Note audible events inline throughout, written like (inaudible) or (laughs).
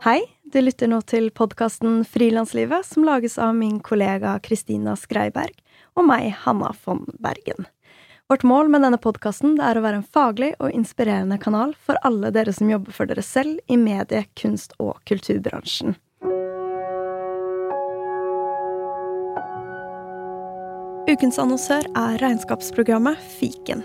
Hei, du lytter nå til podkasten Frilanslivet, som lages av min kollega Kristina Skreiberg og meg, Hanna von Bergen. Vårt mål med denne podkasten er å være en faglig og inspirerende kanal for alle dere som jobber for dere selv i medie-, kunst- og kulturbransjen. Ukens annonsør er regnskapsprogrammet Fiken.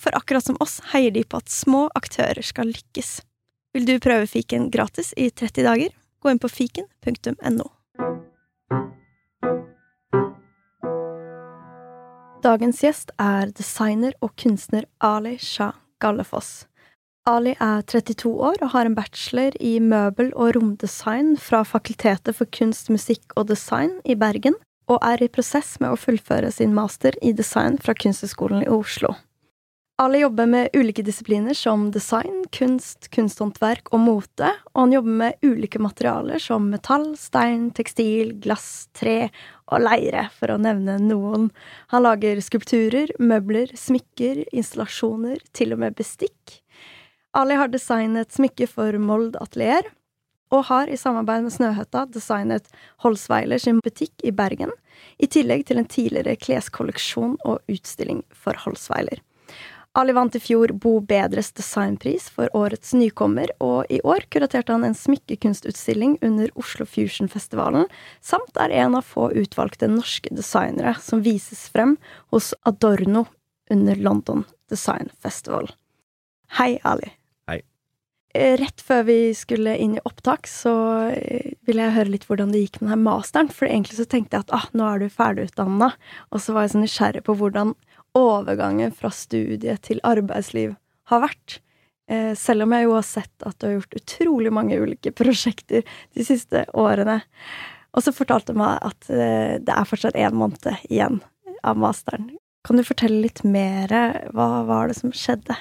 For akkurat som oss heier de på at små aktører skal lykkes. Vil du prøve fiken gratis i 30 dager? Gå inn på fiken.no. Dagens gjest er designer og kunstner Ali Shah Gallefoss. Ali er 32 år og har en bachelor i møbel- og romdesign fra Fakultetet for kunst, musikk og design i Bergen, og er i prosess med å fullføre sin master i design fra Kunsthøgskolen i Oslo. Alle jobber med ulike disipliner som design, kunst, kunsthåndverk og mote, og han jobber med ulike materialer som metall, stein, tekstil, glass, tre og leire, for å nevne noen. Han lager skulpturer, møbler, smykker, installasjoner, til og med bestikk. Ali har designet smykke for Mold Atelier, og har i samarbeid med Snøhetta designet Holsweiler sin butikk i Bergen, i tillegg til en tidligere kleskolleksjon og utstilling for Holsweiler. Ali vant i fjor Bo Bedres designpris for årets nykommer, og i år kuraterte han en smykkekunstutstilling under Oslo Fusion-festivalen, samt er en av få utvalgte norske designere som vises frem hos Adorno under London Design Festival. Hei, Ali. Hei. Eh, rett før vi skulle inn i opptak, så eh, ville jeg høre litt hvordan det gikk med denne masteren, for egentlig så tenkte jeg at ah, nå er du ferdigutdanna, og så var jeg så nysgjerrig på hvordan overgangen fra studie til arbeidsliv har vært. Eh, selv om jeg jo har sett at du har gjort utrolig mange ulike (laughs) prosjekter de siste årene. Og så fortalte du meg at eh, det er fortsatt én måned igjen av masteren. Kan du fortelle litt mer? Hva var det som skjedde?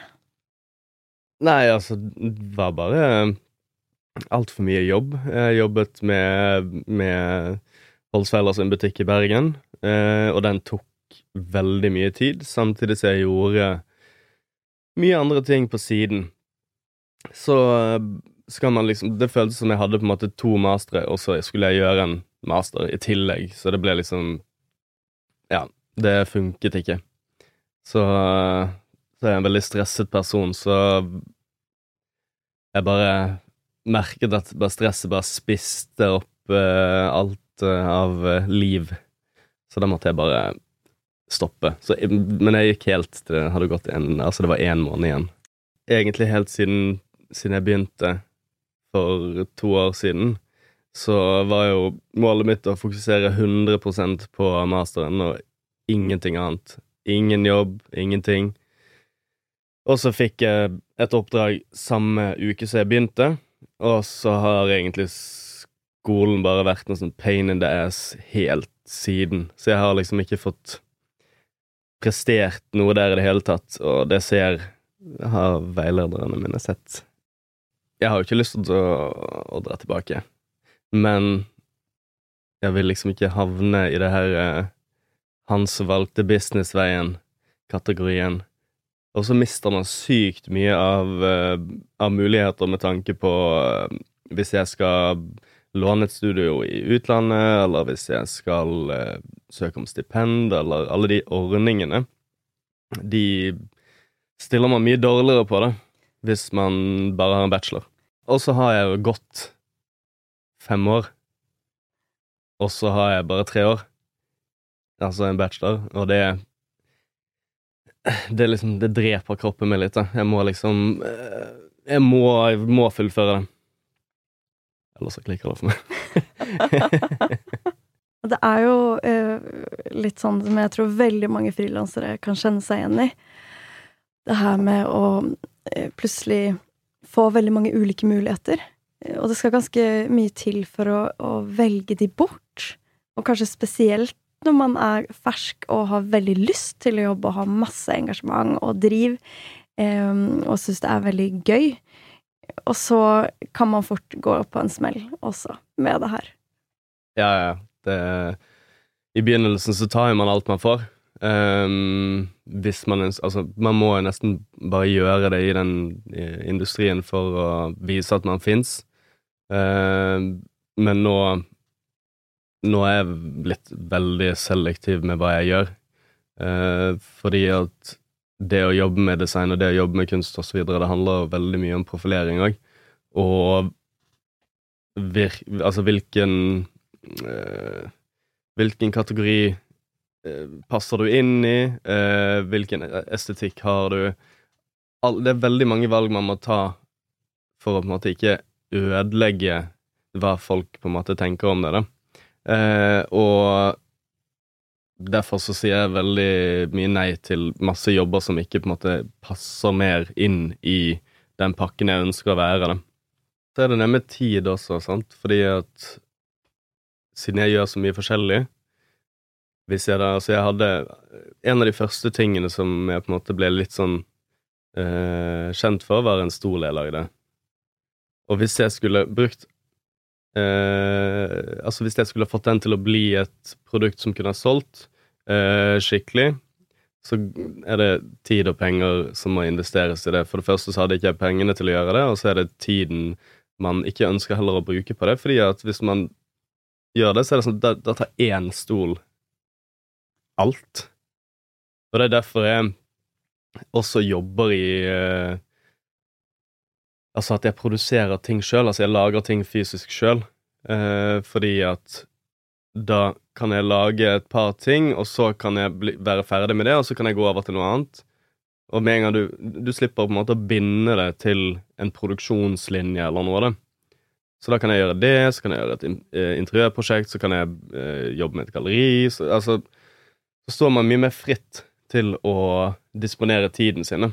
Nei, altså, det var bare altfor mye jobb. Jeg jobbet med, med Holsfeller sin butikk i Bergen, eh, og den tok veldig mye tid, samtidig som jeg gjorde mye andre ting på siden. Så skal man liksom Det føltes som jeg hadde på en måte to mastere, og så skulle jeg gjøre en master i tillegg, så det ble liksom Ja, det funket ikke. Så, så er jeg en veldig stresset person, så jeg bare merket at bare stresset bare spiste opp uh, alt uh, av liv. Så da måtte jeg bare stoppe. Så, men jeg gikk helt til det hadde gått en Altså, det var én måned igjen. Egentlig helt siden, siden jeg begynte for to år siden, så var jo målet mitt å fokusere 100% på masteren og ingenting annet. Ingen jobb, ingenting. Og så fikk jeg et oppdrag samme uke som jeg begynte, og så har egentlig skolen bare vært noe sånn pain in the ass helt siden. Så jeg har liksom ikke fått prestert noe der i det hele tatt, og det ser har veilederne mine sett. Jeg har jo ikke lyst til å, å dra tilbake, men jeg vil liksom ikke havne i det her eh, hans valgte businessveien-kategorien. Og så mister man sykt mye av, eh, av muligheter med tanke på eh, hvis jeg skal låne et studio i utlandet, eller hvis jeg skal uh, søke om stipend, eller alle de ordningene, de stiller man mye dårligere på det hvis man bare har en bachelor. Og så har jeg jo gått fem år, og så har jeg bare tre år, altså en bachelor, og det det liksom Det dreper kroppen min litt, da. Jeg må liksom eh, Jeg må, jeg må fullføre det. Ellers så klikker det for meg. (laughs) Det er jo eh, litt sånn som jeg tror veldig mange frilansere kan kjenne seg igjen i. Det her med å eh, plutselig få veldig mange ulike muligheter. Og det skal ganske mye til for å, å velge de bort. Og kanskje spesielt når man er fersk og har veldig lyst til å jobbe og har masse engasjement og driv, eh, og syns det er veldig gøy. Og så kan man fort gå på en smell også med det her. Ja, ja. Det, I begynnelsen så tar man alt man får. Um, hvis man Altså, man må jo nesten bare gjøre det i den industrien for å vise at man fins. Uh, men nå Nå er jeg blitt veldig selektiv med hva jeg gjør. Uh, fordi at det å jobbe med design og det å jobbe med kunst osv., det handler veldig mye om profilering òg. Og vir, altså hvilken øh, Hvilken kategori øh, passer du inn i? Øh, hvilken estetikk har du? det er veldig mange valg man må ta for å på en måte ikke ødelegge hva folk på en måte tenker om det. da. Eh, og derfor så sier jeg veldig mye nei til masse jobber som ikke på en måte passer mer inn i den pakken jeg ønsker å være. da. Så er det med tid også, sant, fordi at siden jeg gjør så mye forskjellig, hvis jeg da Altså, jeg hadde En av de første tingene som jeg på en måte ble litt sånn eh, kjent for, var en stol jeg lagde. Og hvis jeg skulle brukt eh, Altså, hvis jeg skulle fått den til å bli et produkt som kunne ha solgt eh, skikkelig, så er det tid og penger som må investeres i det. For det første så hadde jeg ikke pengene til å gjøre det, og så er det tiden man ikke ønsker heller å bruke på det. Fordi at hvis man gjør det, så er det sånn da, da tar én stol alt. Og det er derfor jeg også jobber i uh, Altså at jeg produserer ting sjøl, altså jeg lager ting fysisk sjøl, eh, fordi at da kan jeg lage et par ting, og så kan jeg bli, være ferdig med det, og så kan jeg gå over til noe annet. Og med en gang du, du slipper på en måte å binde det til en produksjonslinje eller noe. av det. Så da kan jeg gjøre det, så kan jeg gjøre et eh, interiørprosjekt, så kan jeg eh, jobbe med et galleri. Så, altså, så står man mye mer fritt til å disponere tiden sin.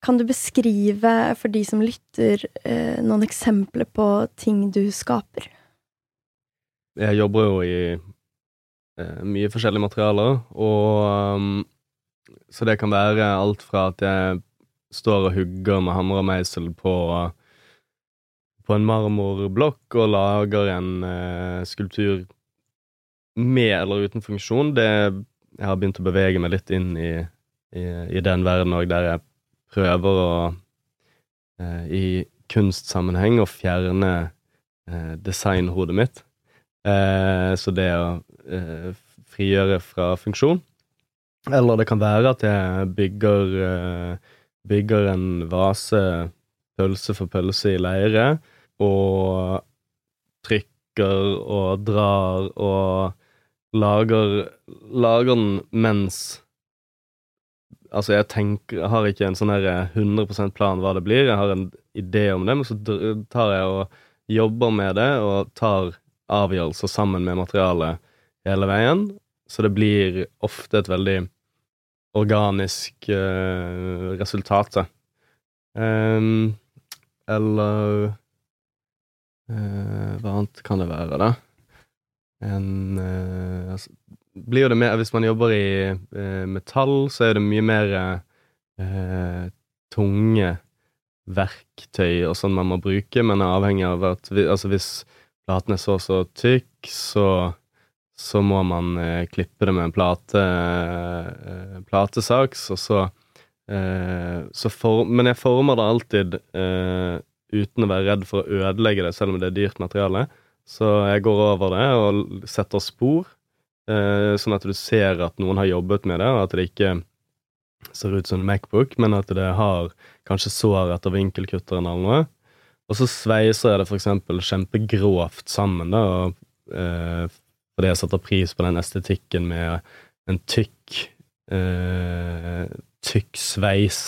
Kan du beskrive for de som lytter, eh, noen eksempler på ting du skaper? Jeg jobber jo i eh, mye forskjellige materialer, og um, Så det kan være alt fra at jeg står og hugger med hammer og meisel på, på en marmorblokk og lager en eh, skulptur med eller uten funksjon, det Jeg har begynt å bevege meg litt inn i, i, i den verden òg, der jeg prøver å eh, I kunstsammenheng å fjerne eh, designhodet mitt. Eh, så det å eh, frigjøre fra funksjon. Eller det kan være at jeg bygger, eh, bygger en vase pølse for pølse i leire, og trykker og drar og lager, lager den mens Altså, jeg tenker Jeg har ikke en sånn her 100% plan hva det blir, jeg har en idé om det, men så tar jeg og jobber med det og tar avgjørelser sammen med materialet hele veien, så det blir ofte et veldig organisk uh, resultat. Um, eller uh, Hva annet kan det være, da? en uh, altså, Blir jo det mer Hvis man jobber i uh, metall, så er det mye mer uh, tunge verktøy og sånn man må bruke, men er avhengig av at vi, Altså, hvis platen er så og så tykk, så så må man klippe det med en plate, platesaks, og så, så for, Men jeg former det alltid uten å være redd for å ødelegge det, selv om det er dyrt materiale. Så jeg går over det og setter spor, eh, sånn at du ser at noen har jobbet med det, og at det ikke ser ut som en Macbook, men at det har kanskje sår etter vinkelkutteren eller noe. Og så sveiser jeg det eksempel kjempegrovt sammen, da, og, eh, fordi jeg setter pris på den estetikken med en tykk eh, tykk sveis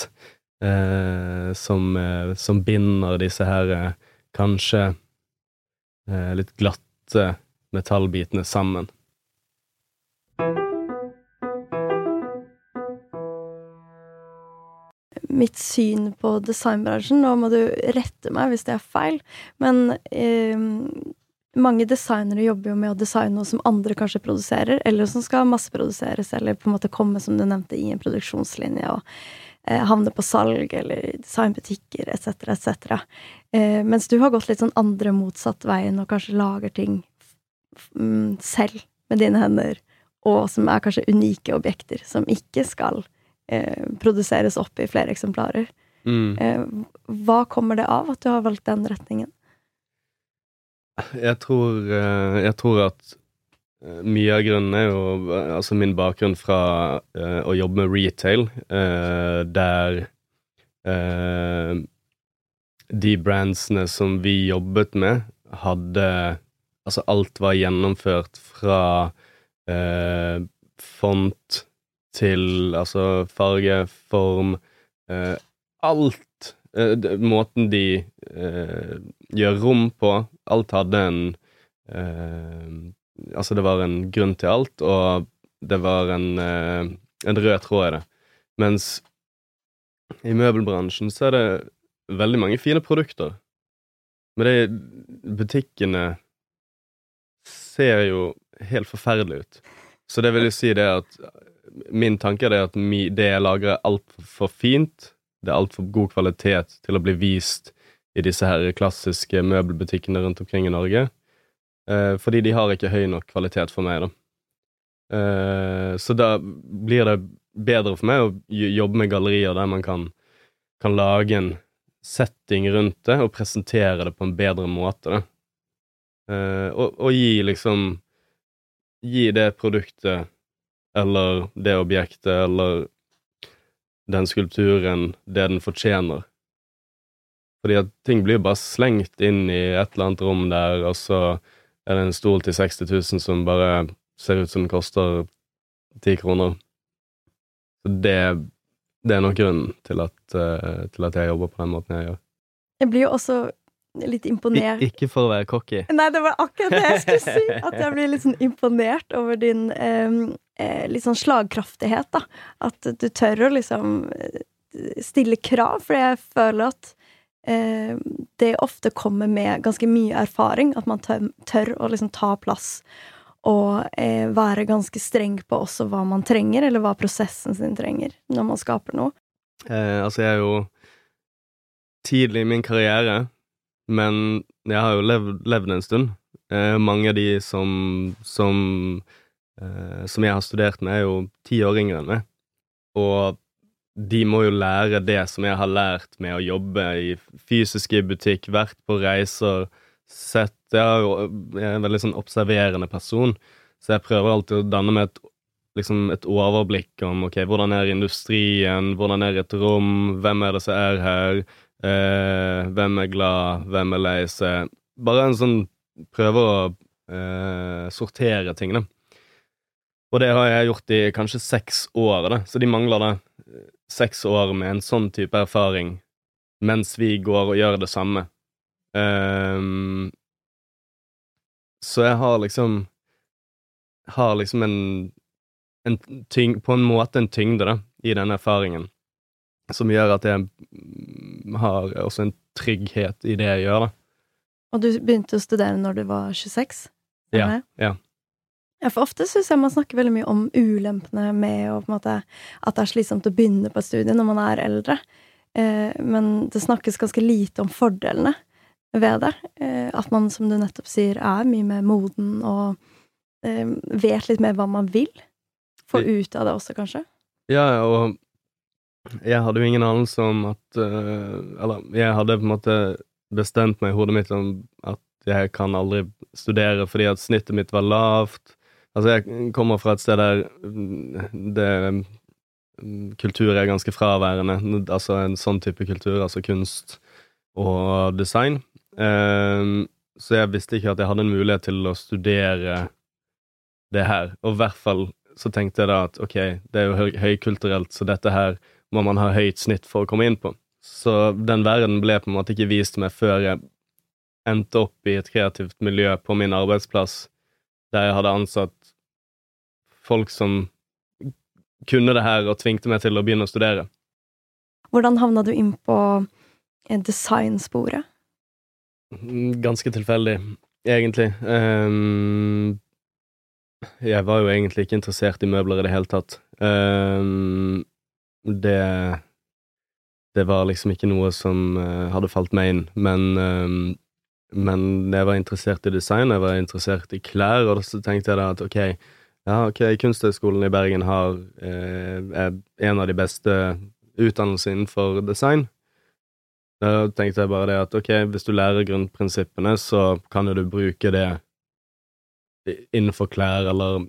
eh, som, eh, som, binder disse her eh, kanskje eh, litt glatte metallbitene sammen. Mitt syn på designbransjen. Nå må du rette meg hvis det er feil, men eh, mange designere jobber jo med å designe noe som andre kanskje produserer, eller som skal masseproduseres, eller på en måte komme, som du nevnte, i en produksjonslinje. og eh, havne på salg eller designbutikker etc., etc. Eh, mens du har gått litt sånn andre motsatt veien og kanskje lager ting mm, selv med dine hender, og som er kanskje unike objekter, som ikke skal eh, produseres opp i flere eksemplarer. Mm. Eh, hva kommer det av at du har valgt den retningen? Jeg tror, eh, jeg tror at eh, mye av grunnen er jo eh, altså min bakgrunn fra å jobbe med retail, der de brandsene som vi jobbet med, hadde Altså, alt var gjennomført fra font til altså farge, form Alt. måten de gjør rom på. Alt hadde en Altså, det var en grunn til alt, og det var en, en rød tråd i det. Mens i møbelbransjen så er det veldig mange fine produkter. Men det butikkene ser jo helt forferdelig ut. Så det vil jo si det at min tanke er at det jeg lager, er altfor fint. Det er altfor god kvalitet til å bli vist i disse her klassiske møbelbutikkene rundt omkring i Norge. Eh, fordi de har ikke høy nok kvalitet for meg, da. Eh, så da blir det bedre for meg å jobbe med gallerier der man kan, kan lage en setting rundt det og presentere det på en bedre måte, da. Eh, og, og gi liksom Gi det produktet eller det objektet eller den skulpturen det den fortjener. Fordi at ting blir bare slengt inn i et eller annet rom der, og så er det en stol til 60 000 som bare ser ut som den koster ti kroner. Så det, det er nok grunnen til at, uh, til at jeg jobber på den måten jeg gjør. Jeg blir jo også litt imponert Ik Ikke for å være cocky. Nei, det var akkurat det jeg skulle si! At jeg blir litt sånn imponert over din eh, litt sånn slagkraftighet, da. At du tør å liksom stille krav, for jeg føler at eh, det ofte kommer med ganske mye erfaring. At man tør, tør å liksom ta plass og eh, være ganske streng på også hva man trenger, eller hva prosessen sin trenger, når man skaper noe. Eh, altså, jeg er jo tidlig i min karriere, men jeg har jo levd, levd en stund. Eh, mange av de som, som, eh, som jeg har studert med, er jo ti år yngre enn meg. Og de må jo lære det som jeg har lært med å jobbe i fysisk i butikk, vært på reiser, sett Jeg er jo en veldig sånn observerende person, så jeg prøver alltid å danne meg et, liksom et overblikk om ok, hvordan er industrien, hvordan er et rom, hvem er det som er her, eh, hvem er glad, hvem er lei seg Bare en sånn prøver å eh, sortere tingene. Og det har jeg gjort i kanskje seks år, da, så de mangler det seks år med en sånn type erfaring mens vi går og gjør det samme. Um, så jeg har liksom Har liksom en, en tyng, På en måte en tyngde, da, i denne erfaringen, som gjør at jeg har også en trygghet i det jeg gjør, da. Og du begynte å studere når du var 26? Ja. ja. Ja, for ofte syns jeg man snakker veldig mye om ulempene med å, måte at det er slitsomt å begynne på et studie når man er eldre. Eh, men det snakkes ganske lite om fordelene ved det. Eh, at man, som du nettopp sier, er mye mer moden og eh, vet litt mer hva man vil. Få ut av det også, kanskje. Ja, og jeg hadde jo ingen anelse om at uh, Eller jeg hadde på en måte bestemt meg i hodet mitt om at jeg kan aldri studere fordi at snittet mitt var lavt. Altså, jeg kommer fra et sted der mm, det mm, kultur er ganske fraværende. Altså en sånn type kultur, altså kunst og design. Um, så jeg visste ikke at jeg hadde en mulighet til å studere det her. Og i hvert fall så tenkte jeg da at ok, det er jo høykulturelt, så dette her må man ha høyt snitt for å komme inn på. Så den verden ble på en måte ikke vist meg før jeg endte opp i et kreativt miljø på min arbeidsplass, der jeg hadde ansatt folk som kunne det her og tvingte meg til å begynne å studere. Hvordan havna du inn på eh, designsporet? Mm, ganske tilfeldig, egentlig. Um, jeg var jo egentlig ikke interessert i møbler i det hele tatt. Um, det Det var liksom ikke noe som uh, hadde falt meg inn, men um, men jeg var interessert i design, jeg var interessert i klær, og så tenkte jeg da at ok, ja, ok, Kunsthøgskolen i Bergen har eh, en av de beste utdannelsene innenfor design. Da tenkte jeg bare det at ok, hvis du lærer grunnprinsippene, så kan jo du bruke det innenfor klær eller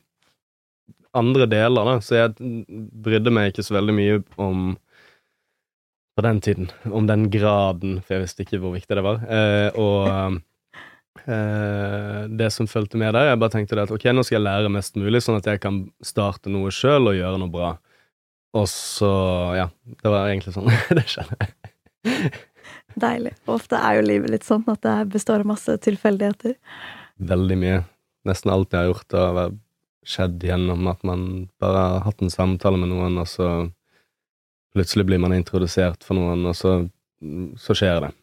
andre deler, da. Så jeg brydde meg ikke så veldig mye om på den tiden, om den graden, for jeg visste ikke hvor viktig det var. Eh, og eh, det som fulgte med der, jeg bare tenkte at ok, nå skal jeg lære mest mulig, sånn at jeg kan starte noe sjøl og gjøre noe bra. Og så, ja, det var egentlig sånn (laughs) det skjedde. Deilig. Ofte er jo livet litt sånn at det består av masse tilfeldigheter. Veldig mye. Nesten alt jeg har gjort, har skjedd gjennom at man bare har hatt en samtale med noen, og så plutselig blir man introdusert for noen, og så, så skjer det.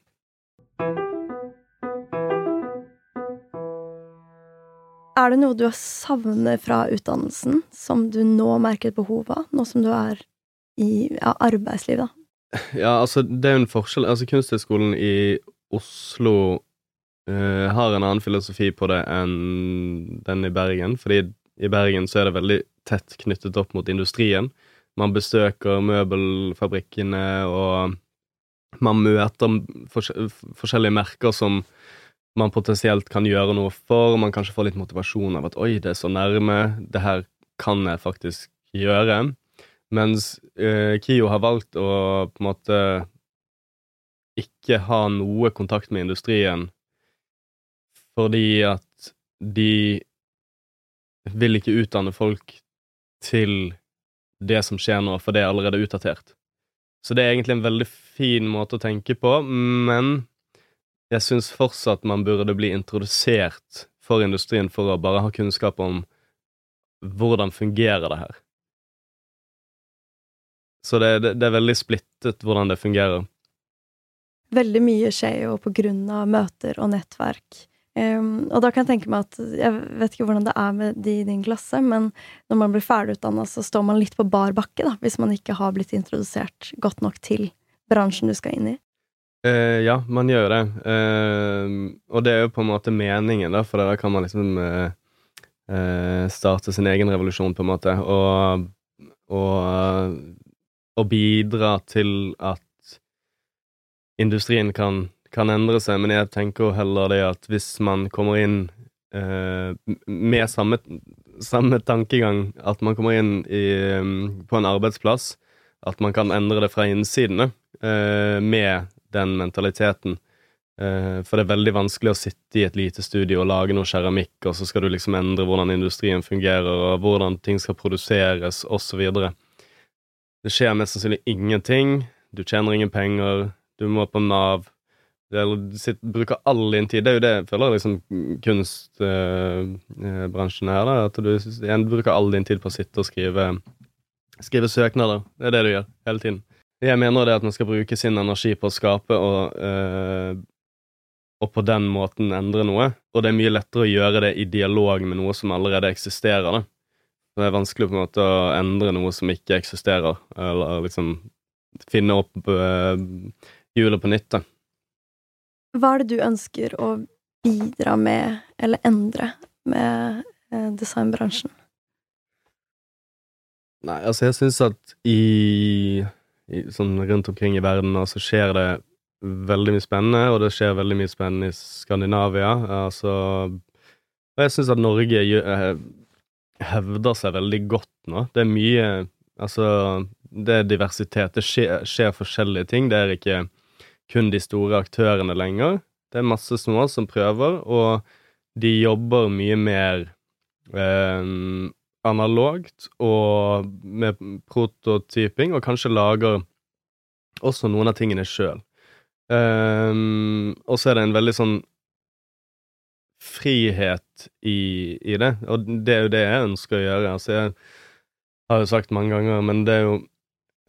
Er det noe du savner fra utdannelsen, som du nå merker et behov av, nå som du er i ja, arbeidslivet, da? Ja, altså, det er jo en forskjell. Altså, Kunsthøgskolen i Oslo uh, har en annen filosofi på det enn den i Bergen, fordi i Bergen så er det veldig tett knyttet opp mot industrien. Man besøker møbelfabrikkene, og man møter forskjellige merker som man potensielt kan gjøre noe for. Man kanskje får litt motivasjon av at 'oi, det er så nærme', det her kan jeg faktisk gjøre. Mens eh, KIO har valgt å på en måte ikke ha noe kontakt med industrien fordi at de vil ikke utdanne folk til det som skjer nå, for det er allerede utdatert. Så det er egentlig en veldig fin måte å tenke på, men jeg syns fortsatt man burde bli introdusert for industrien for å bare ha kunnskap om hvordan fungerer det her. Så det, det, det er veldig splittet hvordan det fungerer. Veldig mye skjer jo på grunn av møter og nettverk. Um, og da kan jeg tenke meg at Jeg vet ikke hvordan det er med de i din klasse, men når man blir ferdigutdanna, så står man litt på bar bakke, da, hvis man ikke har blitt introdusert godt nok til bransjen du skal inn i. Uh, ja, man gjør det. Uh, og det er jo på en måte meningen, da, for da kan man liksom uh, starte sin egen revolusjon, på en måte, og, og, og bidra til at industrien kan, kan, endre seg. Men jeg tenker heller det at hvis man kommer inn med samme, samme, tankegang, at man kommer inn i, um, på en arbeidsplass, at man kan endre det fra innsiden med den mentaliteten. Uh, for det er veldig vanskelig å sitte i et lite studio og lage noe keramikk, og så skal du liksom endre hvordan industrien fungerer, og hvordan ting skal produseres, osv. Det skjer mest sannsynlig ingenting. Du tjener ingen penger. Du må på Nav. Du bruker all din tid. Det er jo det jeg føler liksom kunstbransjen øh, her, da. At du igjen bruker all din tid på å sitte og skrive, skrive søknader. Det er det du gjør hele tiden. Jeg mener det at man skal bruke sin energi på å skape og, øh, og på den måten endre noe. Og det er mye lettere å gjøre det i dialog med noe som allerede eksisterer. da. Det er vanskelig på en måte å endre noe som ikke eksisterer, eller liksom finne opp øh, hjulet på nytt. da. Hva er det du ønsker å bidra med, eller endre, med eh, designbransjen? Nei, altså, jeg syns at i sånn rundt omkring i verden, og så skjer det veldig mye spennende, og det skjer veldig mye spennende i Skandinavia. Altså Og jeg syns at Norge eh, hevder seg veldig godt nå. Det er mye Altså, det er diversitet. Det skjer, skjer forskjellige ting. Det er ikke kun de store aktørene lenger. Det er masse små som prøver, og de jobber mye mer eh, analogt og med prototyping, og kanskje lager også noen av tingene sjøl. Um, ehm, og så er det en veldig sånn frihet i, i, det, og det er jo det jeg ønsker å gjøre. Altså, jeg har jo sagt mange ganger, men det er jo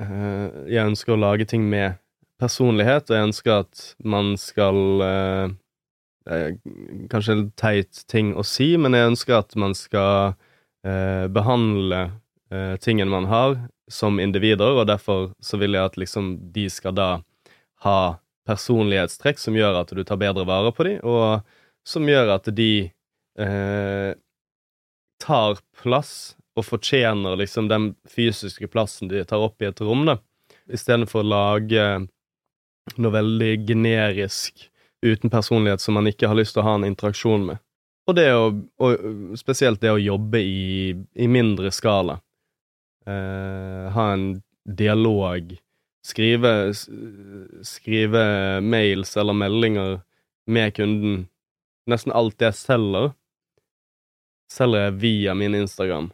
eh, Jeg ønsker å lage ting med personlighet, og jeg ønsker at man skal eh, eh, Kanskje en teit ting å si, men jeg ønsker at man skal eh, behandle eh, tingen man har, som individer, og derfor så vil jeg at liksom de skal da ha personlighetstrekk som gjør at du tar bedre vare på dem, og som gjør at de eh, tar plass og fortjener liksom den fysiske plassen de tar opp i et rom, da, istedenfor å lage noe veldig generisk uten personlighet som man ikke har lyst til å ha en interaksjon med. Og det å, og spesielt det å jobbe i, i mindre skala. Eh, ha en dialog. Skrive, skrive mails eller meldinger med kunden. Nesten alt jeg selger, selger jeg via min Instagram.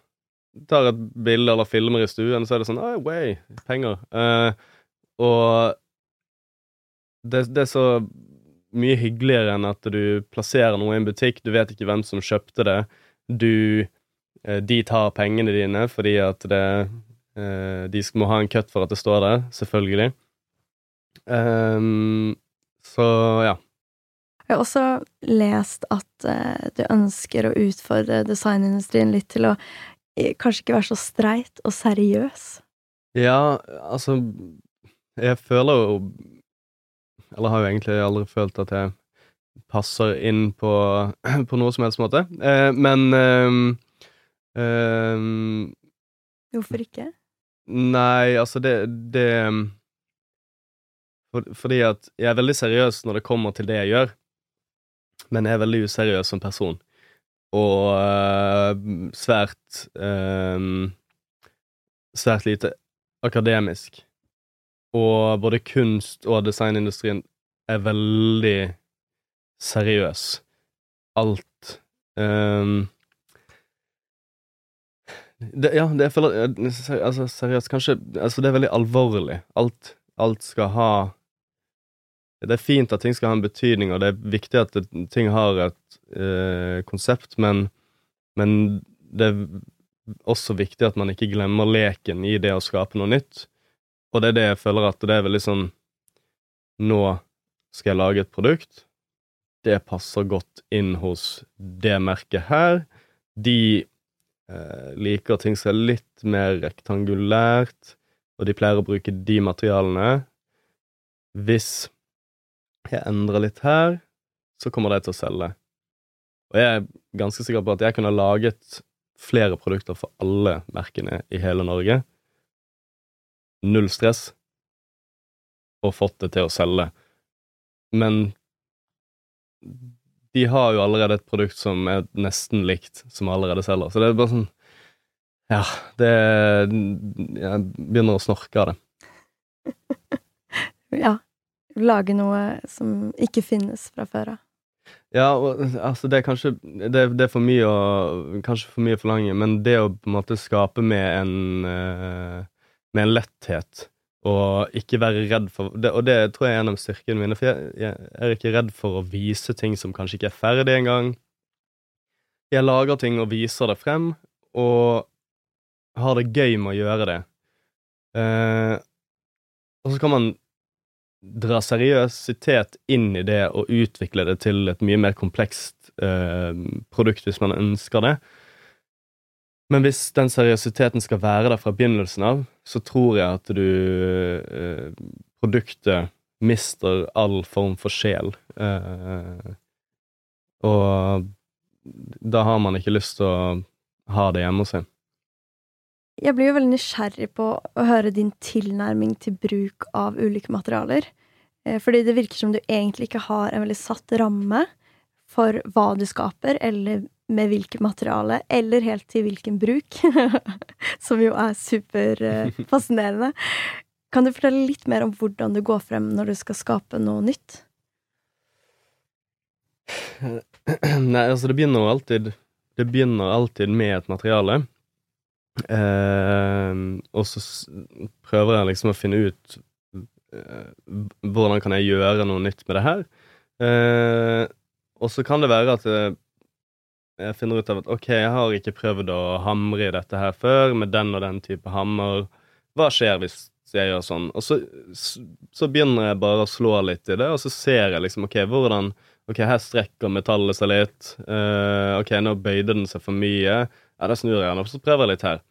Tar et bilde eller filmer i stuen, så er det sånn oh, way, penger. Eh, og det, det, er så mye hyggeligere enn at du plasserer noe i en butikk, du vet ikke hvem som kjøpte det, du eh, De tar pengene dine fordi at det eh, De må ha en cut for at det står der, selvfølgelig. Um, så ja. Jeg har også lest at uh, du ønsker å utfordre designindustrien litt til å kanskje ikke være så streit og seriøs. Ja, altså Jeg føler jo eller har jo egentlig aldri følt at jeg passer inn på, (clears throat) på noe som helst måte. Eh, men eh, eh, Hvorfor ikke? Nei, altså, det, det for, Fordi at jeg er veldig seriøs når det kommer til det jeg gjør, men jeg er veldig useriøs som person. Og uh, svært uh, Svært lite akademisk og både kunst- og designindustrien er veldig seriøs. Alt um, det, Ja, det jeg føler Altså, seriøst, kanskje Altså, det er veldig alvorlig. Alt, alt skal ha det er fint at ting skal ha en betydning, og det er viktig at det, ting har et eh, konsept, men, men, det er også viktig at man ikke glemmer leken i det å skape noe nytt. Og det er det jeg føler at det er veldig sånn Nå skal jeg lage et produkt. Det passer godt inn hos det merket her. De eh, liker ting som er litt mer rektangulært, og de pleier å bruke de materialene. Hvis jeg endrer litt her, så kommer de til å selge. Og jeg er ganske sikker på at jeg kunne laget flere produkter for alle merkene i hele Norge null stress, og fått det til å selge. Men de har jo allerede et produkt som er nesten likt, som allerede selger. Så det er bare sånn Ja, det Jeg begynner å snorke av det. (laughs) ja. Lage noe som ikke finnes fra før av. Ja, og, altså det er kanskje det, det, er for mye å Kanskje for mye å forlange, men det å på en måte skape med en uh, med en letthet og ikke være redd for det, Og det tror jeg er en av styrkene mine, for jeg, jeg, er ikke redd for å vise ting som kanskje ikke er ferdig engang. Jeg lager ting og viser det frem, og har det gøy med å gjøre det. Eh, og så kan man dra seriøsitet inn i det og utvikle det til et mye mer komplekst eh, produkt hvis man ønsker det. Men hvis den seriøsiteten skal være der fra begynnelsen av, så tror jeg at du eh, Produktet mister all form for sjel. Eh, og da har man ikke lyst til å ha det hjemme hos seg. Jeg blir jo veldig nysgjerrig på å høre din tilnærming til bruk av ulike materialer. Eh, fordi det virker som du egentlig ikke har en veldig satt ramme for hva du skaper, eller med hvilket materiale, eller helt til hvilken bruk, (laughs) som jo er superfascinerende. (laughs) Kan du fortelle litt mer om hvordan du går frem når du skal skape noe nytt? (clears throat) Nei, altså, det begynner jo alltid Det begynner alltid med et materiale. Eh, og så prøver jeg liksom å finne ut eh, hvordan kan jeg gjøre noe nytt med det her. Eh, og så kan det være at det, jeg finner ut av at OK, jeg har ikke prøvd å hamre i dette her før, med den og den type hammer. Hva skjer hvis jeg gjør sånn. Og så, så begynner jeg bare å slå litt i det, og så ser jeg liksom OK, hvordan OK, her strekker metallet seg litt. Uh, OK, nå bøyde den seg for mye. Ja, da snur jeg den opp, så prøver jeg litt her.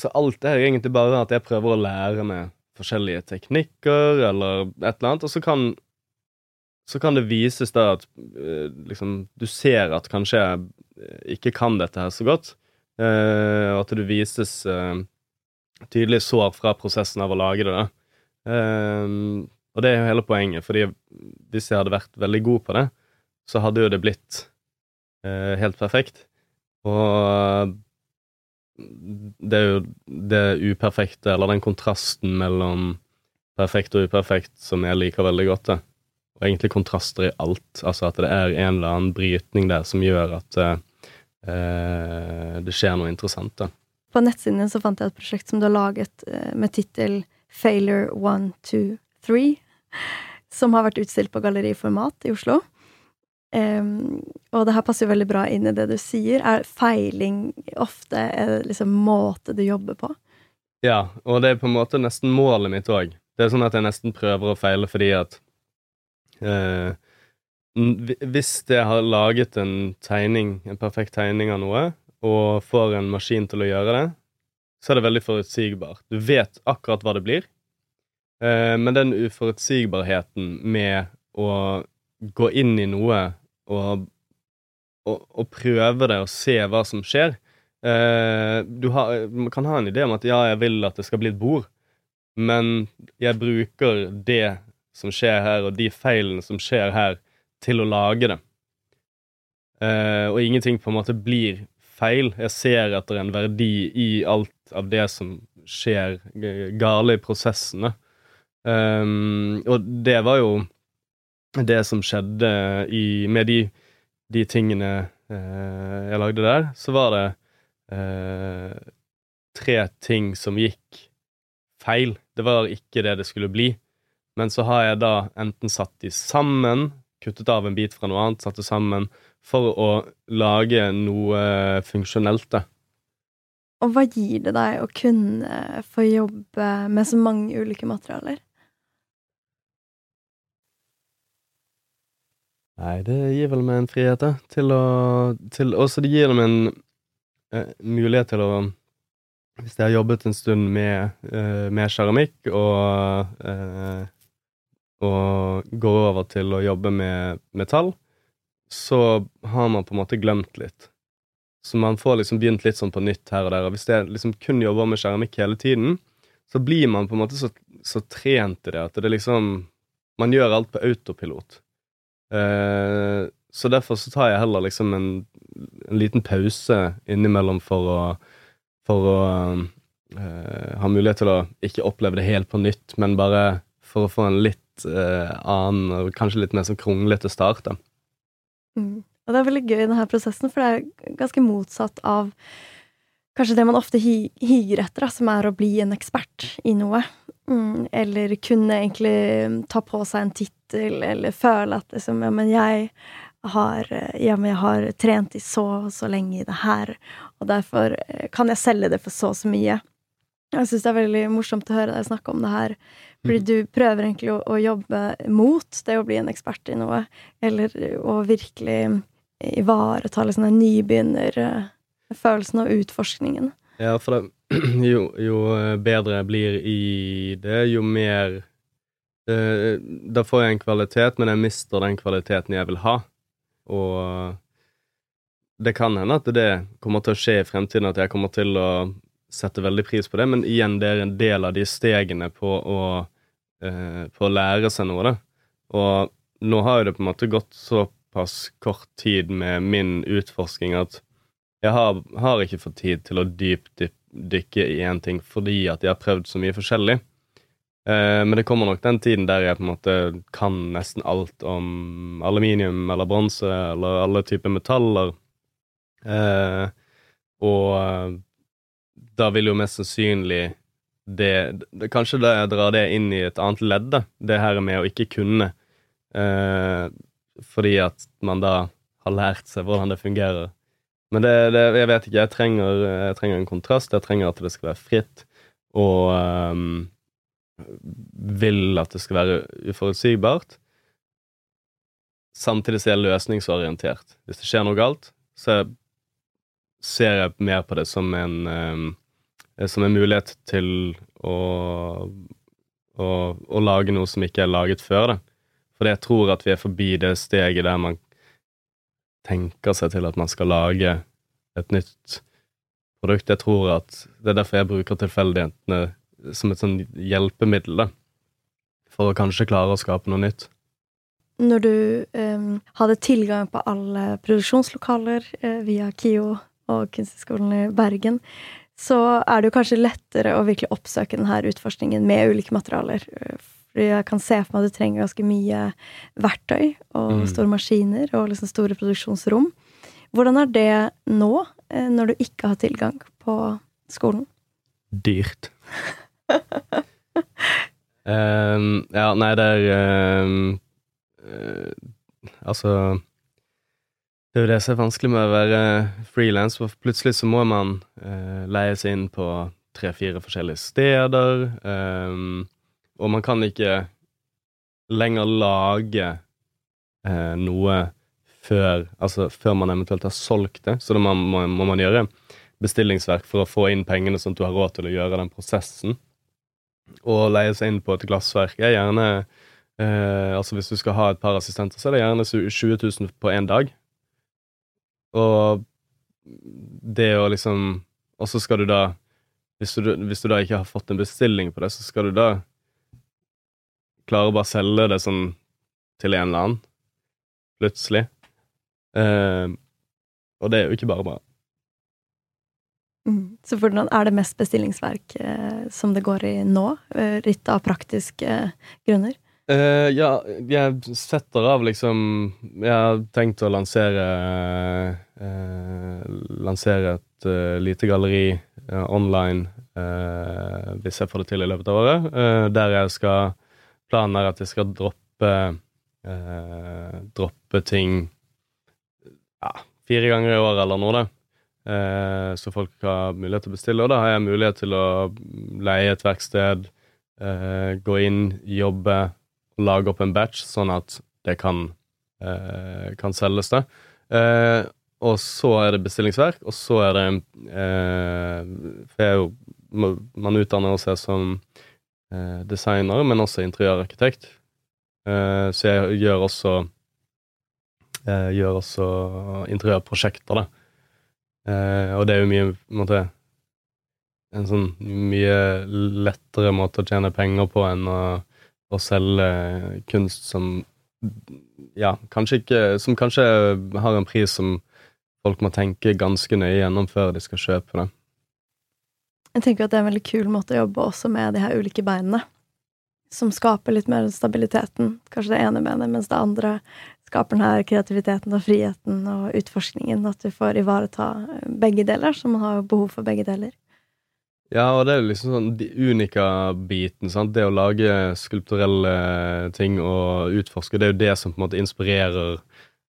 Så alt er egentlig bare at jeg prøver å lære meg forskjellige teknikker eller et eller annet, og så kan så kan det vises da at uh, liksom Du ser at kanskje jeg ikke kan dette her så godt, uh, og at det vises tydelige tydelig sår fra prosessen av å lage det. da. og det er jo hele poenget, fordi hvis jeg hadde vært veldig god på det, så hadde jo det blitt helt perfekt. Og det er jo det uperfekte, eller den kontrasten mellom perfekt og uperfekt, som jeg liker veldig godt. det. Egentlig kontraster i alt. Altså at det er en eller annen brytning der som gjør at uh, det skjer noe interessant. da. På nettsiden så fant jeg et prosjekt som du har laget uh, med tittel Failure 1, 2, 3, som har vært utstilt på galleriformat i Oslo. Um, og det her passer jo veldig bra inn i det du sier. Er feiling ofte en liksom, måte du jobber på? Ja, og det er på en måte nesten målet mitt òg. Det er sånn at jeg nesten prøver å feile fordi at uh, Hvis jeg har laget en tegning, en perfekt tegning av noe, og får en maskin til å gjøre det, så er det veldig forutsigbart. Du vet akkurat hva det blir, eh, men den uforutsigbarheten med å gå inn i noe og, og, og prøve det og se hva som skjer. Eh, du har, man kan ha en idé om at ja, jeg vil at det skal bli et bord, men jeg bruker det som skjer her, og de feilene som skjer her, til å lage det. Eh, og ingenting på en måte blir feil. Jeg ser etter en verdi i alt av det som skjer gale i prosessene. Um, og det var jo det som skjedde i, med de, de tingene eh, jeg lagde der, så var det eh, tre ting som gikk feil. Det var ikke det det skulle bli. Men så har jeg da enten satt de sammen, kuttet av en bit fra noe annet, satt det sammen, for å lage noe funksjonelt, da. Og hva gir det deg å kunne få jobbe med så mange ulike materialer? Nei, det gir vel meg en frihet, da. Til å til, Også det gir dem en eh, mulighet til å Hvis jeg har jobbet en stund med, eh, med keramikk og eh, og går over til å jobbe med metall, så har man på en måte glemt litt. Så man får liksom begynt litt sånn på nytt her og der. Og hvis jeg liksom kun jobber med keramikk hele tiden, så blir man på en måte så, så trent i det at det liksom Man gjør alt på autopilot. Uh, så derfor så tar jeg heller liksom en, en liten pause innimellom for å, for å uh, ha mulighet til å ikke oppleve det helt på nytt, men bare for å få en litt uh, annen og kanskje litt mer sånn kronglete start. da. Mm. Og det er veldig gøy denne prosessen, for det er ganske motsatt av kanskje det man ofte higer etter, da, som er å bli en ekspert i noe. Mm, eller kunne egentlig ta på seg en tittel, eller føle at liksom Ja, men jeg har, ja, men jeg har trent i så og så lenge i det her, og derfor eh, kan jeg selge det for så og så mye. Jeg syns det er veldig morsomt å høre deg snakke om det her, fordi mm. du prøver egentlig å, å jobbe mot det å bli en ekspert i noe, eller å virkelig ivareta liksom den nybegynnerfølelsen og utforskningen. Ja, for det, (clears throat) jo, jo, eh, bedre jeg blir i det, jo mer eh, Da får jeg en kvalitet, men jeg mister den kvaliteten jeg vil ha. Og det kan hende at det kommer til å skje i fremtiden, at jeg kommer til å sette veldig pris på det, men igjen, det er en del av de stegene på å, eh, på å lære seg noe, da. Og nå har jo det på en måte gått såpass kort tid med min utforsking at jeg har, har ikke fått tid til å dypdykke i én ting fordi at jeg har prøvd så mye forskjellig. Eh, men det kommer nok den tiden der jeg på en måte kan nesten alt om aluminium eller bronse eller alle typer metaller. Eh, og eh, da vil jo mest sannsynlig det, det Kanskje det drar det inn i et annet ledd, da. Det her med å ikke kunne. Eh, fordi at man da har lært seg hvordan det fungerer. Men det, det, jeg vet ikke. Jeg trenger, jeg trenger, en kontrast. Jeg trenger at det skal være fritt. og um, vil at det skal være uforutsigbart. Samtidig så er jeg løsningsorientert. Hvis det skjer noe galt, så ser jeg mer på det som en, um, som en mulighet til å, å, å, lage noe som ikke er laget før det. For jeg tror at vi er forbi det steget der man tenker seg til at man skal lage et nytt produkt. Jeg tror at Det er derfor jeg bruker tilfeldighetene som et sånn hjelpemiddel, da. For å kanskje klare å skape noe nytt. Når du um, hadde tilgang på alle produksjonslokaler uh, via KIO og Kunsthøgskolen i Bergen, så er det jo kanskje lettere å virkelig oppsøke denne utforskningen med ulike materialer. Fordi jeg kan se for meg at du trenger ganske mye verktøy og mm. store maskiner og liksom store produksjonsrom. Hvordan er det nå, eh, når du ikke har tilgang på skolen? Dyrt. um, (laughs) ja, nei, det er um, uh, Altså Det er jo det som er vanskelig med å være frilans, for plutselig så må man uh, leie seg inn på tre-fire forskjellige steder. Um, og man kan ikke lenger lage uh, noe før, altså, før man eventuelt har solgt det. Så da må, må, må, man gjøre bestillingsverk for å få inn pengene, sånn at du har råd til å gjøre den prosessen. Og leie seg inn på et glassverk er gjerne eh, Altså hvis du skal ha et par assistenter, så er det gjerne 20 000 på én dag. Og det å liksom Og så skal du da hvis du, hvis du da ikke har fått en bestilling på det, så skal du da klare å bare selge det sånn til en eller annen, plutselig. Eh, og det er jo ikke bare bra. Mm. Så hvordan er det mest bestillingsverk eh, som det går i nå, eh, ritt av praktiske eh, grunner? Uh, ja, jeg setter av liksom Jeg har tenkt å lansere uh, Lansere et uh, lite galleri online hvis jeg får det til i løpet av året. der jeg skal Planen er at jeg skal droppe Droppe ting ja, fire ganger i året eller noe, da. Så folk har mulighet til å bestille. Og da har jeg mulighet til å leie et verksted, gå inn, jobbe, lage opp en batch, sånn at det kan, eh, kan selges, da. Eh, og så er det bestillingsverk, og så er det eh, For jeg er jo Man utdanner seg som eh, designer, men også interiørarkitekt. så jeg gjør også eh, gjør også interiørprosjekter, da. Eh, og det er jo mye måte en sånn mye lettere måte å tjene penger på enn å, å selge kunst som ja, kanskje ikke Som kanskje har en pris som folk må tenke ganske nøye gjennom før de skal kjøpe det. Jeg tenker at det er en veldig kul måte å jobbe også med de her ulike beinene. Som skaper litt mer stabiliteten. Kanskje det ene benet, mens det andre skaper den her kreativiteten og friheten og utforskningen. At du får ivareta begge deler, så man har behov for begge deler. Ja, og det er liksom sånn unika-biten. sant? Det å lage skulpturelle ting og utforske, det er jo det som på en måte inspirerer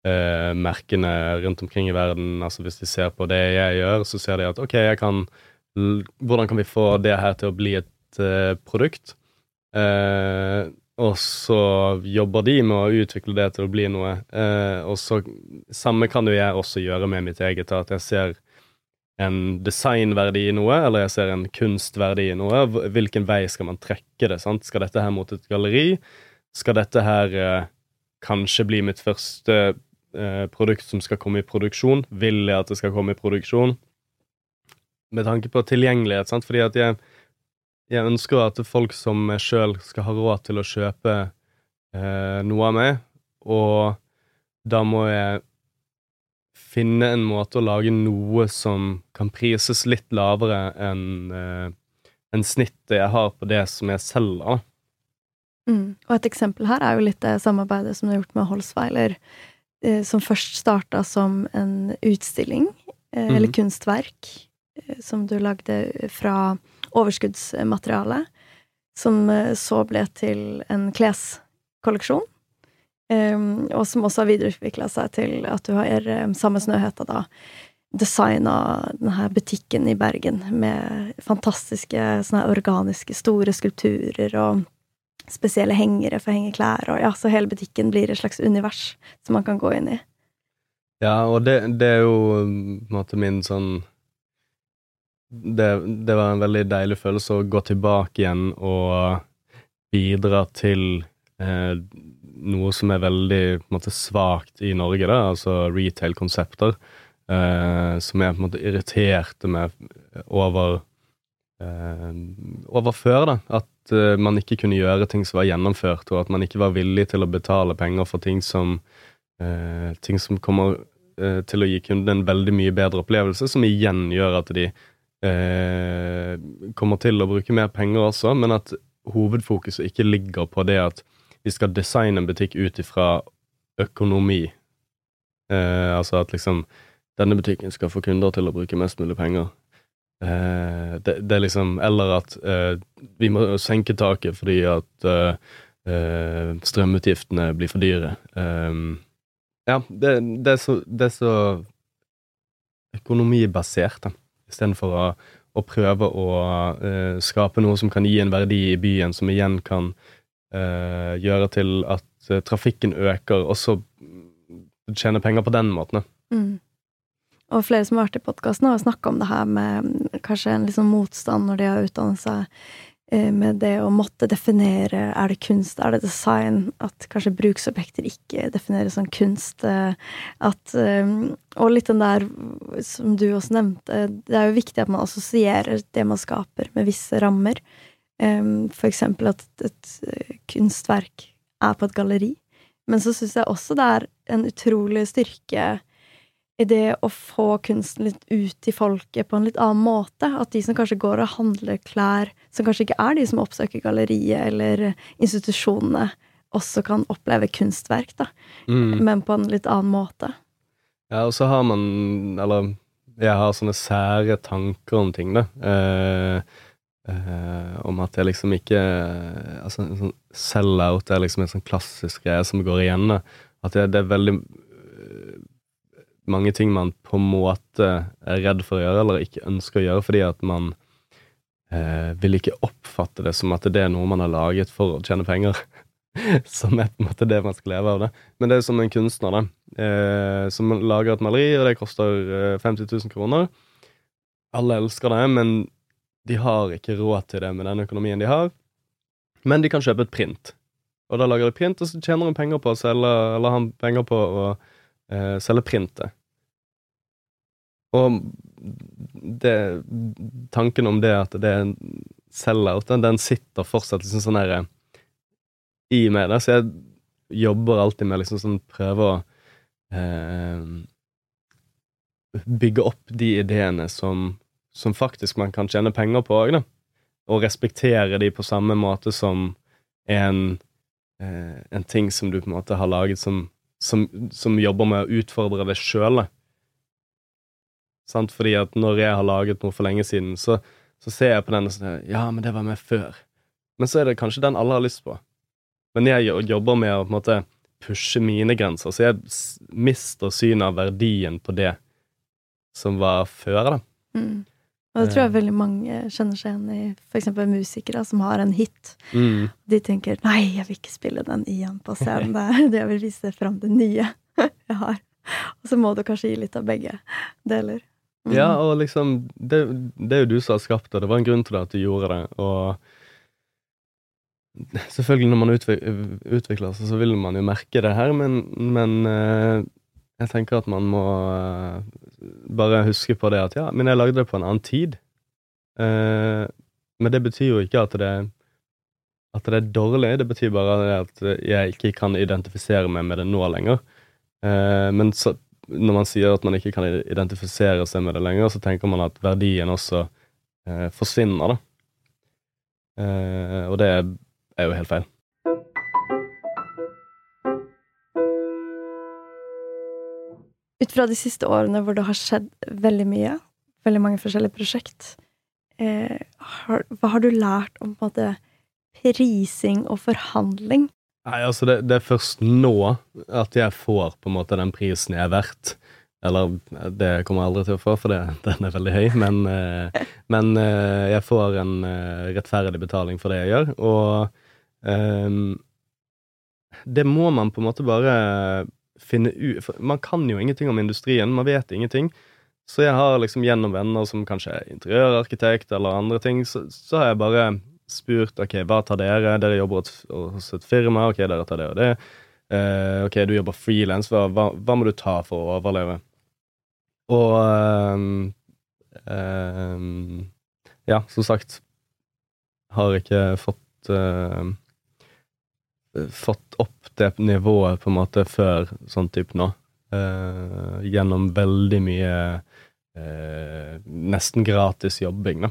eh, merkene rundt omkring i verden. Altså Hvis de ser på det jeg gjør, så ser de at ok, jeg kan Hvordan kan vi få det her til å bli et eh, produkt? Eh, og så jobber de med å utvikle det til å bli noe. Eh, og så Samme kan jo jeg også gjøre med mitt eget. At jeg ser en designverdi i noe, eller jeg ser en kunstverdi i noe. Hvilken vei skal man trekke det? sant? Skal dette her mot et galleri? Skal dette her eh, kanskje bli mitt første eh, produkt som skal komme i produksjon? Vil jeg at det skal komme i produksjon? Med tanke på tilgjengelighet, sant? fordi at jeg jeg ønsker at folk som sjøl skal ha råd til å kjøpe eh, noe av meg, og da må jeg finne en måte å lage noe som kan prises litt lavere enn uh, en snittet jeg har på det som jeg selger. Mm. Og et eksempel her er jo litt det samarbeidet som du har gjort med Holsweiler, uh, som først starta som en utstilling, uh, mm. eller kunstverk, eh, som du lagde fra overskuddsmateriale, som eh, så ble til en kleskolleksjon. Um, og som også har videreutvikla seg til at du har um, samme Snøhetta, da. designa denne butikken i Bergen med fantastiske sånne organiske, store skulpturer og spesielle hengere for å henge klær, og ja, så hele butikken blir et slags univers som man kan gå inn i. Ja, og det, det er jo på en måte min sånn det, det, var en veldig deilig følelse å gå tilbake igjen og bidra til eh, noe som er veldig måte svakt i Norge, da, altså retail-konsepter, eh, som jeg på en måte irriterte meg over eh, over før, da. At eh, man ikke kunne gjøre ting som var gjennomført, og at man ikke var villig til å betale penger for ting som, eh, ting som kommer eh, til å gi kunden en veldig mye bedre opplevelse, som igjen gjør at de eh, kommer til å bruke mer penger også, men at hovedfokuset ikke ligger på det at vi skal designe en butikk ut ifra økonomi. Eh, altså at liksom denne butikken skal få kunder til å bruke mest mulig penger. Eh, det, det, er liksom Eller at eh, vi må senke taket fordi at eh, eh, strømutgiftene blir for dyre. Eh, ja, det, det, er så, det er så økonomibasert, da, istedenfor å, å prøve å skape noe som kan gi en verdi i byen, som igjen kan gjøre til at trafikken øker, og så tjene penger på den måten. Mm. Og flere som har vært i podkasten, har snakka om det her med kanskje en liksom motstand når de har utdannet seg eh, med det å måtte definere er det kunst, er det design, at kanskje bruksobjekter ikke defineres som kunst. Eh, at, eh, og litt den der som du også nevnte, det er jo viktig at man assosierer det man skaper, med visse rammer. For eksempel at et kunstverk er på et galleri. Men så syns jeg også det er en utrolig styrke i det å få kunsten litt ut til folket på en litt annen måte. At de som kanskje går og handler klær, som kanskje ikke er de som oppsøker galleriet eller institusjonene, også kan oppleve kunstverk, da. Mm. Men på en litt annen måte. Ja, og så har man Eller jeg har sånne sære tanker om ting, da. Eh, eh, om at jeg liksom ikke Altså, en sånn sell-out er liksom en sånn klassisk greie som går igjen. At det, det er veldig mange ting man på en måte er redd for å gjøre, eller ikke ønsker å gjøre, fordi at man eh, vil ikke oppfatte det som at det er noe man har laget for å tjene penger. (laughs) som er på en måte det man skal leve av det. Men det er som en kunstner, da, eh, som lager et maleri, og det koster eh, 50 000 kroner. Alle elsker det, men de har ikke råd til det med den økonomien de har. Men de kan kjøpe et print. Og da lager de print, og så tjener de penger på å selge, eller har penger på å uh, selge printet. Og det, tanken om det at det er sell-out, den, den, sitter fortsatt liksom sånn her i meg. Der, Så jeg jobber alltid med liksom sånn prøve å eh, bygge opp de ideene som, som, faktisk man kan tjene penger på òg, da. Og respektere de på samme måte som en, eh, en ting som du på en måte har laget som som, som jobber med å utfordre deg sjøl. Fordi at når jeg har laget noe for lenge siden, så, så ser jeg på den og sier Ja, men det var med før. Men så er det kanskje den alle har lyst på. Men jeg jobber med å på en måte pushe mine grenser, så jeg mister synet av verdien på det som var før, da. Mm. Og det tror jeg eh. veldig mange kjenner seg igjen i, f.eks. musikere som har en hit. Mm. De tenker 'nei, jeg vil ikke spille den igjen på scenen', (laughs) det, jeg vil vise fram det nye (laughs) jeg har. Og så må du kanskje gi litt av begge deler. Mm. Ja, og liksom det, det, er jo du som har skapt det. Det var en grunn til det at du gjorde det. Og (laughs) selvfølgelig, når man utvikler seg, så vil man jo merke det her, men, men eh, jeg tenker at man må uh, bare huske på det at ja, men jeg lagde det på en annen tid. Uh, men det betyr jo ikke at det, at det er dårlig, det betyr bare at jeg ikke kan identifisere meg med det nå lenger. Uh, men så, når man sier at man ikke kan identifisere seg med det lenger, så tenker man at verdien også forsvinner, da. og det er jo helt feil. Ut fra de siste årene hvor det har skjedd veldig mye, veldig mange forskjellige prosjekt, eh, har, hva har du lært om på en måte prising og forhandling? Nei, altså det, det, er først nå at jeg får på en måte den prisen jeg er verdt. Eller det kommer jeg aldri til å få, for det, (laughs) den er veldig høy, men, eh, men eh, jeg får en eh, rettferdig betaling for det jeg gjør, og ehm, det må man på en måte bare finne ut man kan jo ingenting om industrien, man vet ingenting. Så jeg har liksom gjennom venner som kanskje er interiørarkitekt eller andre ting, så, så har jeg bare spurt ok, hva tar dere? Dere jobber hos et firma, ok, dere tar det og det. Uh, ok, du jobber frilans, hva, hva, hva, må du ta for å overleve? Og um, um, Ja, som sagt, har ikke fått uh, Fått opp det nivået på en måte før sånn type nå. Uh, gjennom veldig mye nesten gratis jobbing, da.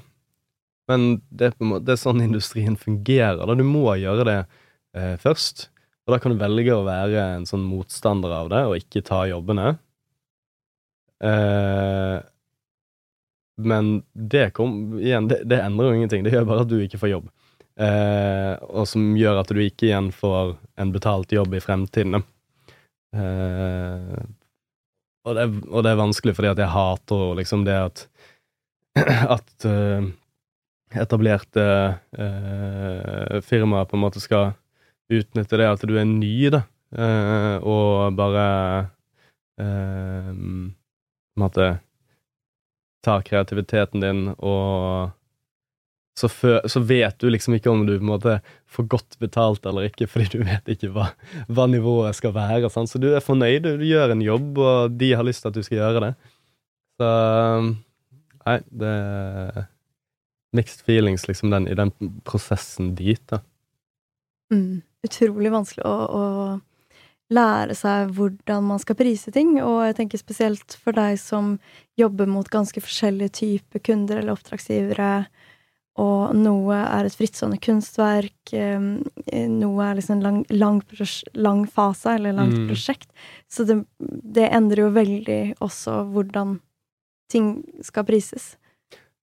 Men det er, måte, det er, sånn industrien fungerer. da Du må gjøre det eh, først. Og da kan du velge å være en sånn motstander av det og ikke ta jobbene. Eh, men det kom igjen, det, det, endrer jo ingenting. Det gjør bare at du ikke får jobb. Eh, og som gjør at du ikke igjen får en betalt jobb i fremtiden. Eh, og, det, og, det, er vanskelig fordi at jeg hater liksom det at (clears throat) at uh, etablerte uh, firmaer på en måte skal utnytte det at du er ny, da, uh, og bare uh, måte ta kreativiteten din og så, før, så, vet du liksom ikke om du på en måte får godt betalt eller ikke, fordi du vet ikke hva, hva nivået skal være. Sant? Så du er fornøyd, du gjør en jobb, og de har lyst til at du skal gjøre det. Så Nei, det er mixed feelings liksom den, i den prosessen dit, da. Mm utrolig vanskelig å, å, lære seg hvordan man skal prise ting. Og jeg tenker spesielt for deg som jobber mot ganske forskjellige typer kunder eller oppdragsgivere. Og noe er et frittstående kunstverk, noe er liksom en lang, lang, lang fase eller langt mm. prosjekt. Så det, det, endrer jo veldig også hvordan ting skal prises.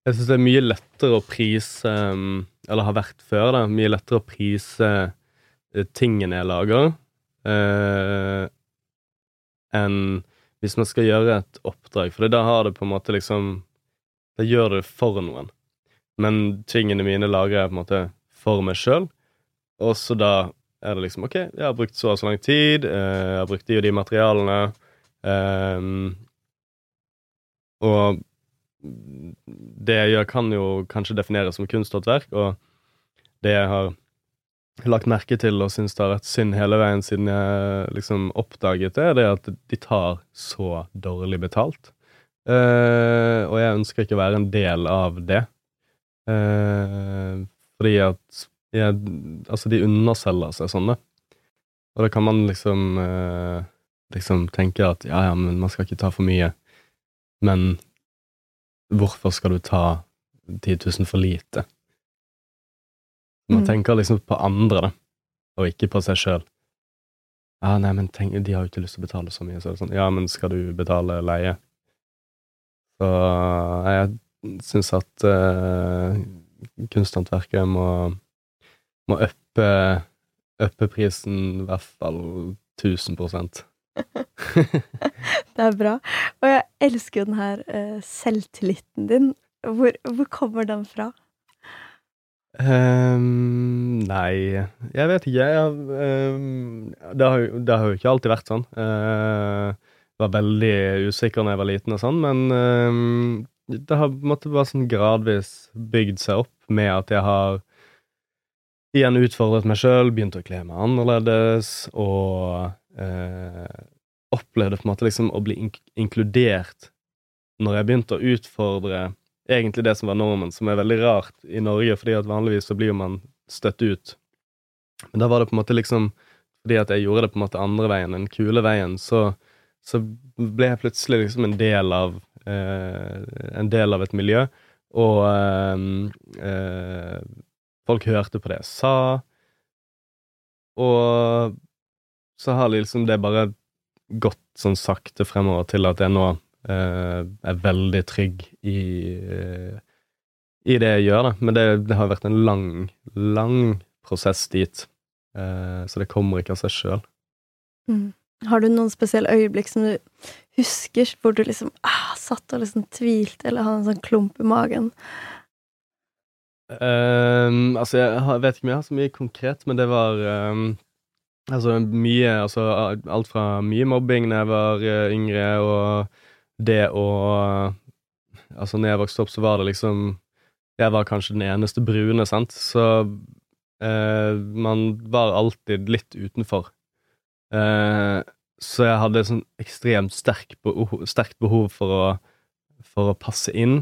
Jeg syns det er mye lettere å prise, eller har vært før, da, mye lettere å prise Eh, tingene jeg lager, eh, enn hvis man skal gjøre et oppdrag. For da har det på en måte liksom Da gjør det for noen. Men tingene mine lager jeg på en måte for meg sjøl. Og så da er det liksom OK, jeg har brukt så og så lang tid, eh, jeg har brukt de og de materialene. Um, og det jeg gjør, kan jo kanskje defineres som kunsthåndverk, og det jeg har lagt merke til og syns det har vært synd hele veien siden jeg liksom oppdaget det, det er at de tar så dårlig betalt. Uh, og jeg ønsker ikke å være en del av det. Uh, fordi at ja, Altså, de underselger seg sånn, da. Og da kan man liksom eh, liksom tenke at ja, ja, men man skal ikke ta for mye. Men hvorfor skal du ta 10 000 for lite? Man mm. tenker liksom på andre, da, og ikke på seg sjøl. Ja, nei, men tenk, de har jo ikke lyst til å betale så mye, så er det sånn Ja, men skal du betale leie? Så jeg syns at uh, kunsthåndverket må, må uppe, uppe prisen i hvert fall 1000 (laughs) Det er bra. Og jeg elsker jo den her uh, selvtilliten din. Hvor, hvor kommer den fra? Um, nei, jeg vet ikke. Jeg, um, det, har, det, har, jo ikke alltid vært sånn. Uh, var veldig usikker da jeg var liten og sånn, men um, det har måtte bare sånn gradvis bygd seg opp med at jeg har igjen utfordret meg sjøl, begynt å kle meg annerledes og eh, opplevde på en måte liksom å bli ink inkludert når jeg begynte å utfordre egentlig det som var normen, som er veldig rart i Norge, fordi at vanligvis så blir man støtt ut. Men da var det på en måte liksom Fordi at jeg gjorde det på en måte andre veien, den kule veien, så, så ble jeg plutselig liksom en del av En del av et miljø, og eh, eh, folk hørte på det jeg sa, og så har liksom det bare gått sånn sakte fremover til at jeg nå eh, er veldig trygg i, eh, i det jeg gjør, da. Men det, det, har vært en lang, lang prosess dit. eh, så det kommer ikke av seg sjøl. Mm. Har du noen spesielle øyeblikk som du husker, hvor du liksom ah, satt og liksom tvilte, eller hadde en sånn klump i magen? Um, altså, jeg, vet ikke om jeg har så mye konkret, men det var um, Altså mye Altså alt fra mye mobbing da jeg var uh, yngre, og det å Altså, når jeg vokste opp, så var det liksom Jeg var kanskje den eneste brune, sant, så uh, man var alltid litt utenfor. Uh, så jeg hadde sånn ekstremt sterk behov, sterkt behov for å, for å passe inn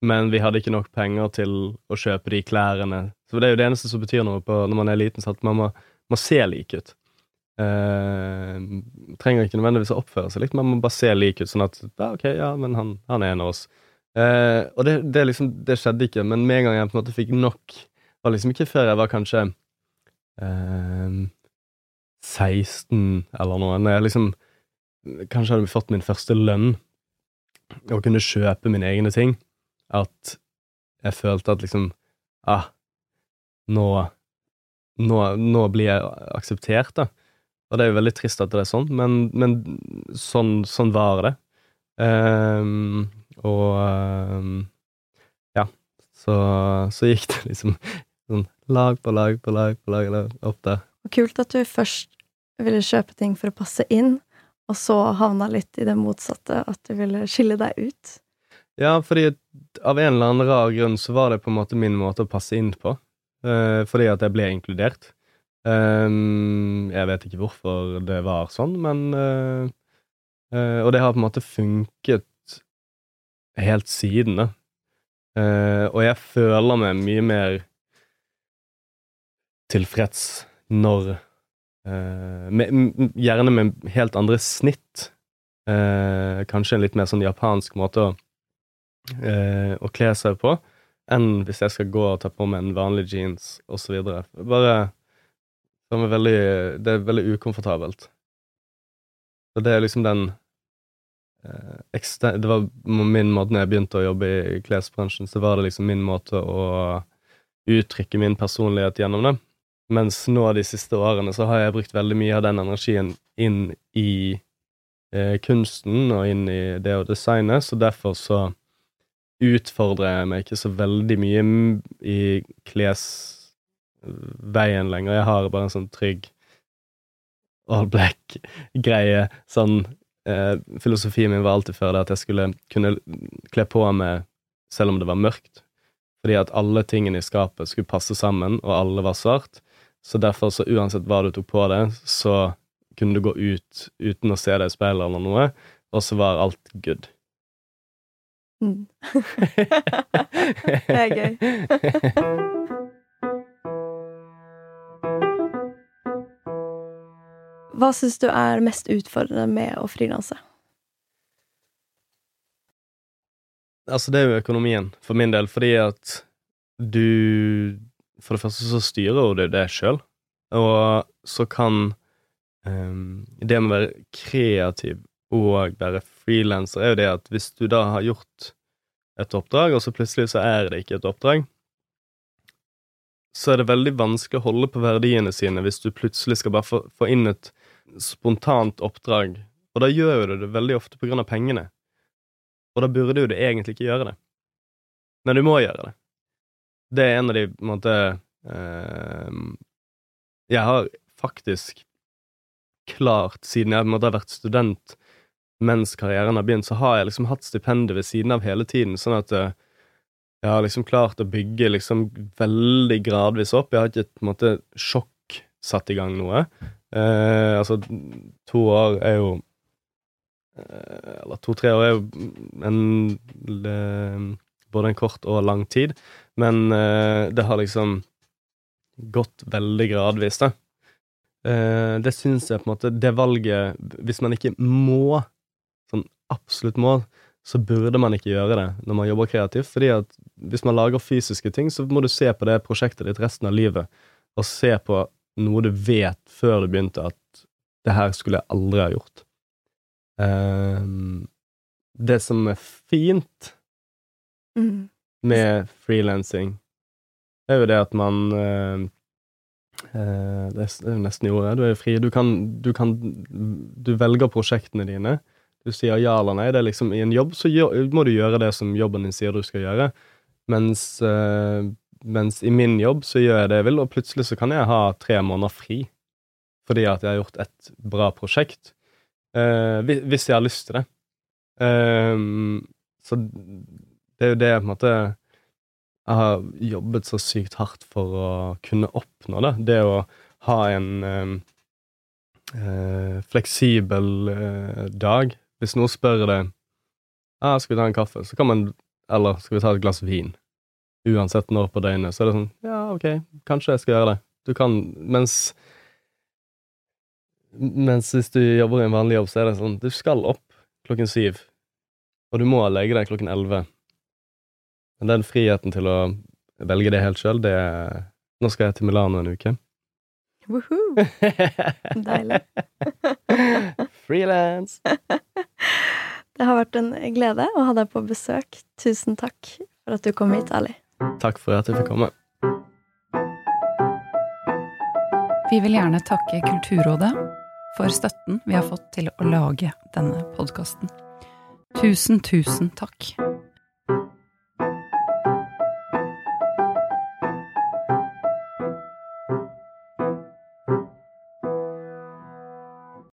men vi hadde ikke nok penger til å kjøpe de klærne. Så det er jo det eneste som betyr noe på, når man er liten, så at man må, må se lik ut. Eh, trenger ikke nødvendigvis å oppføre seg likt, man må bare se lik ut, sånn at ja, ok, ja, men han, han er en av oss. Eh, og det, det, liksom, det skjedde ikke, men med en gang jeg på en måte fikk nok, var liksom ikke før jeg var kanskje eh, 16 eller noe, når jeg liksom kanskje hadde fått min første lønn og kunne kjøpe mine egne ting at jeg følte at liksom Ah, nå, nå, nå blir jeg akseptert, da. Og det er jo veldig trist at det er sånn, men, men sånn, sånn, var det. Um, og um, ja, så, så, gikk det liksom sånn lag på lag på lag på lag, opp der. Kult at du først ville kjøpe ting for å passe inn, og så havna litt i det motsatte, at du ville skille deg ut. Ja, fordi av en eller annen rar grunn så var det på en måte min måte å passe inn på. Uh, fordi at jeg ble inkludert. Um, jeg vet ikke hvorfor det var sånn, men uh, uh, Og det har på en måte funket helt siden, da. og jeg føler meg mye mer tilfreds når med, Gjerne med helt andre snitt. kanskje en litt mer sånn japansk måte å eh, å kle seg på, enn hvis jeg skal gå og ta på meg en vanlig jeans, osv. Bare det er, veldig, det er veldig ukomfortabelt. Så det er liksom den eh, Det var min måte når jeg begynte å jobbe i klesbransjen, så var det liksom min måte å uttrykke min personlighet gjennom det. Mens nå de siste årene så har jeg brukt veldig mye av den energien inn i eh, kunsten og inn i det å designe, så derfor så utfordrer jeg meg ikke så veldig mye i klesveien lenger. Jeg har bare en sånn trygg all black-greie. Sånn eh, Filosofien min var alltid før det at jeg skulle kunne kle på meg selv om det var mørkt. Fordi at alle tingene i skapet skulle passe sammen, og alle var svart. Så derfor, så uansett hva du tok på deg, så kunne du gå ut uten å se deg i speilet eller noe, og så var alt good. Mm. (laughs) det er gøy. Hva syns du er mest utfordrende med å frilanse? Altså, det er jo økonomien, for min del, fordi at du For det første så styrer du det sjøl, og så kan um, Det med å være kreativ og være frilanser, er jo det at hvis du da har gjort et oppdrag, og så plutselig så er det ikke et oppdrag, så er det veldig vanskelig å holde på verdiene sine hvis du plutselig skal bare få, få inn et spontant oppdrag, og da gjør jo du det veldig ofte på grunn av pengene, og da burde jo du egentlig ikke gjøre det, men du må gjøre det. Det er en av de, på en måte eh, Jeg har faktisk klart, siden jeg på en måte har vært student, mens karrieren har begynt, så har jeg liksom hatt stipendet ved siden av hele tiden, sånn at uh, jeg har liksom klart å bygge liksom veldig gradvis opp. Jeg har ikke på en måte sjokk satt i gang noe. Uh, altså, to år er jo uh, Eller to-tre år er jo en både en kort og lang tid, men det har liksom gått veldig gradvis, da. det syns jeg på en måte Det valget Hvis man ikke må sånn absolutt må, så burde man ikke gjøre det når man jobber kreativt. fordi at hvis man lager fysiske ting, så må du se på det prosjektet ditt resten av livet, og se på noe du vet før du begynte at det her skulle jeg aldri ha gjort. Um, det som er fint mm. med frilansing, er jo det at man uh, Eh, det er jo nesten i ordet. Du er fri. Du kan, du kan Du velger prosjektene dine. Du sier ja eller nei. Det er liksom I en jobb så gjør, må du gjøre det som jobben din sier du skal gjøre. Mens, uh, mens i min jobb så gjør jeg det jeg vil, og plutselig så kan jeg ha tre måneder fri. Fordi at jeg har gjort et bra prosjekt. Uh, hvis jeg har lyst til det. Uh, så det er jo det jeg på en måte Jeg har jobbet så sykt hardt for å kunne oppnå det. Det å ha en fleksibel dag hvis noen spør deg ah, skal vi ta en kaffe, så kan man Eller skal vi ta et glass vin? Uansett når på døgnet, så er det sånn Ja, ok, kanskje jeg skal gjøre det. Du kan Mens Mens hvis du jobber i en vanlig jobb, så er det sånn Du skal opp klokken syv, og du må legge deg klokken elleve. Men den friheten til å velge det helt sjøl, det er Nå skal jeg til Milano en uke. Woohoo! (laughs) Deilig. (laughs) Frilans! (laughs) Det har vært en glede å ha deg på besøk. Tusen takk for at du kom hit, Ali. Takk for at jeg fikk komme. Vi vil gjerne takke Kulturrådet for støtten vi har fått til å lage denne podkasten. Tusen, tusen takk.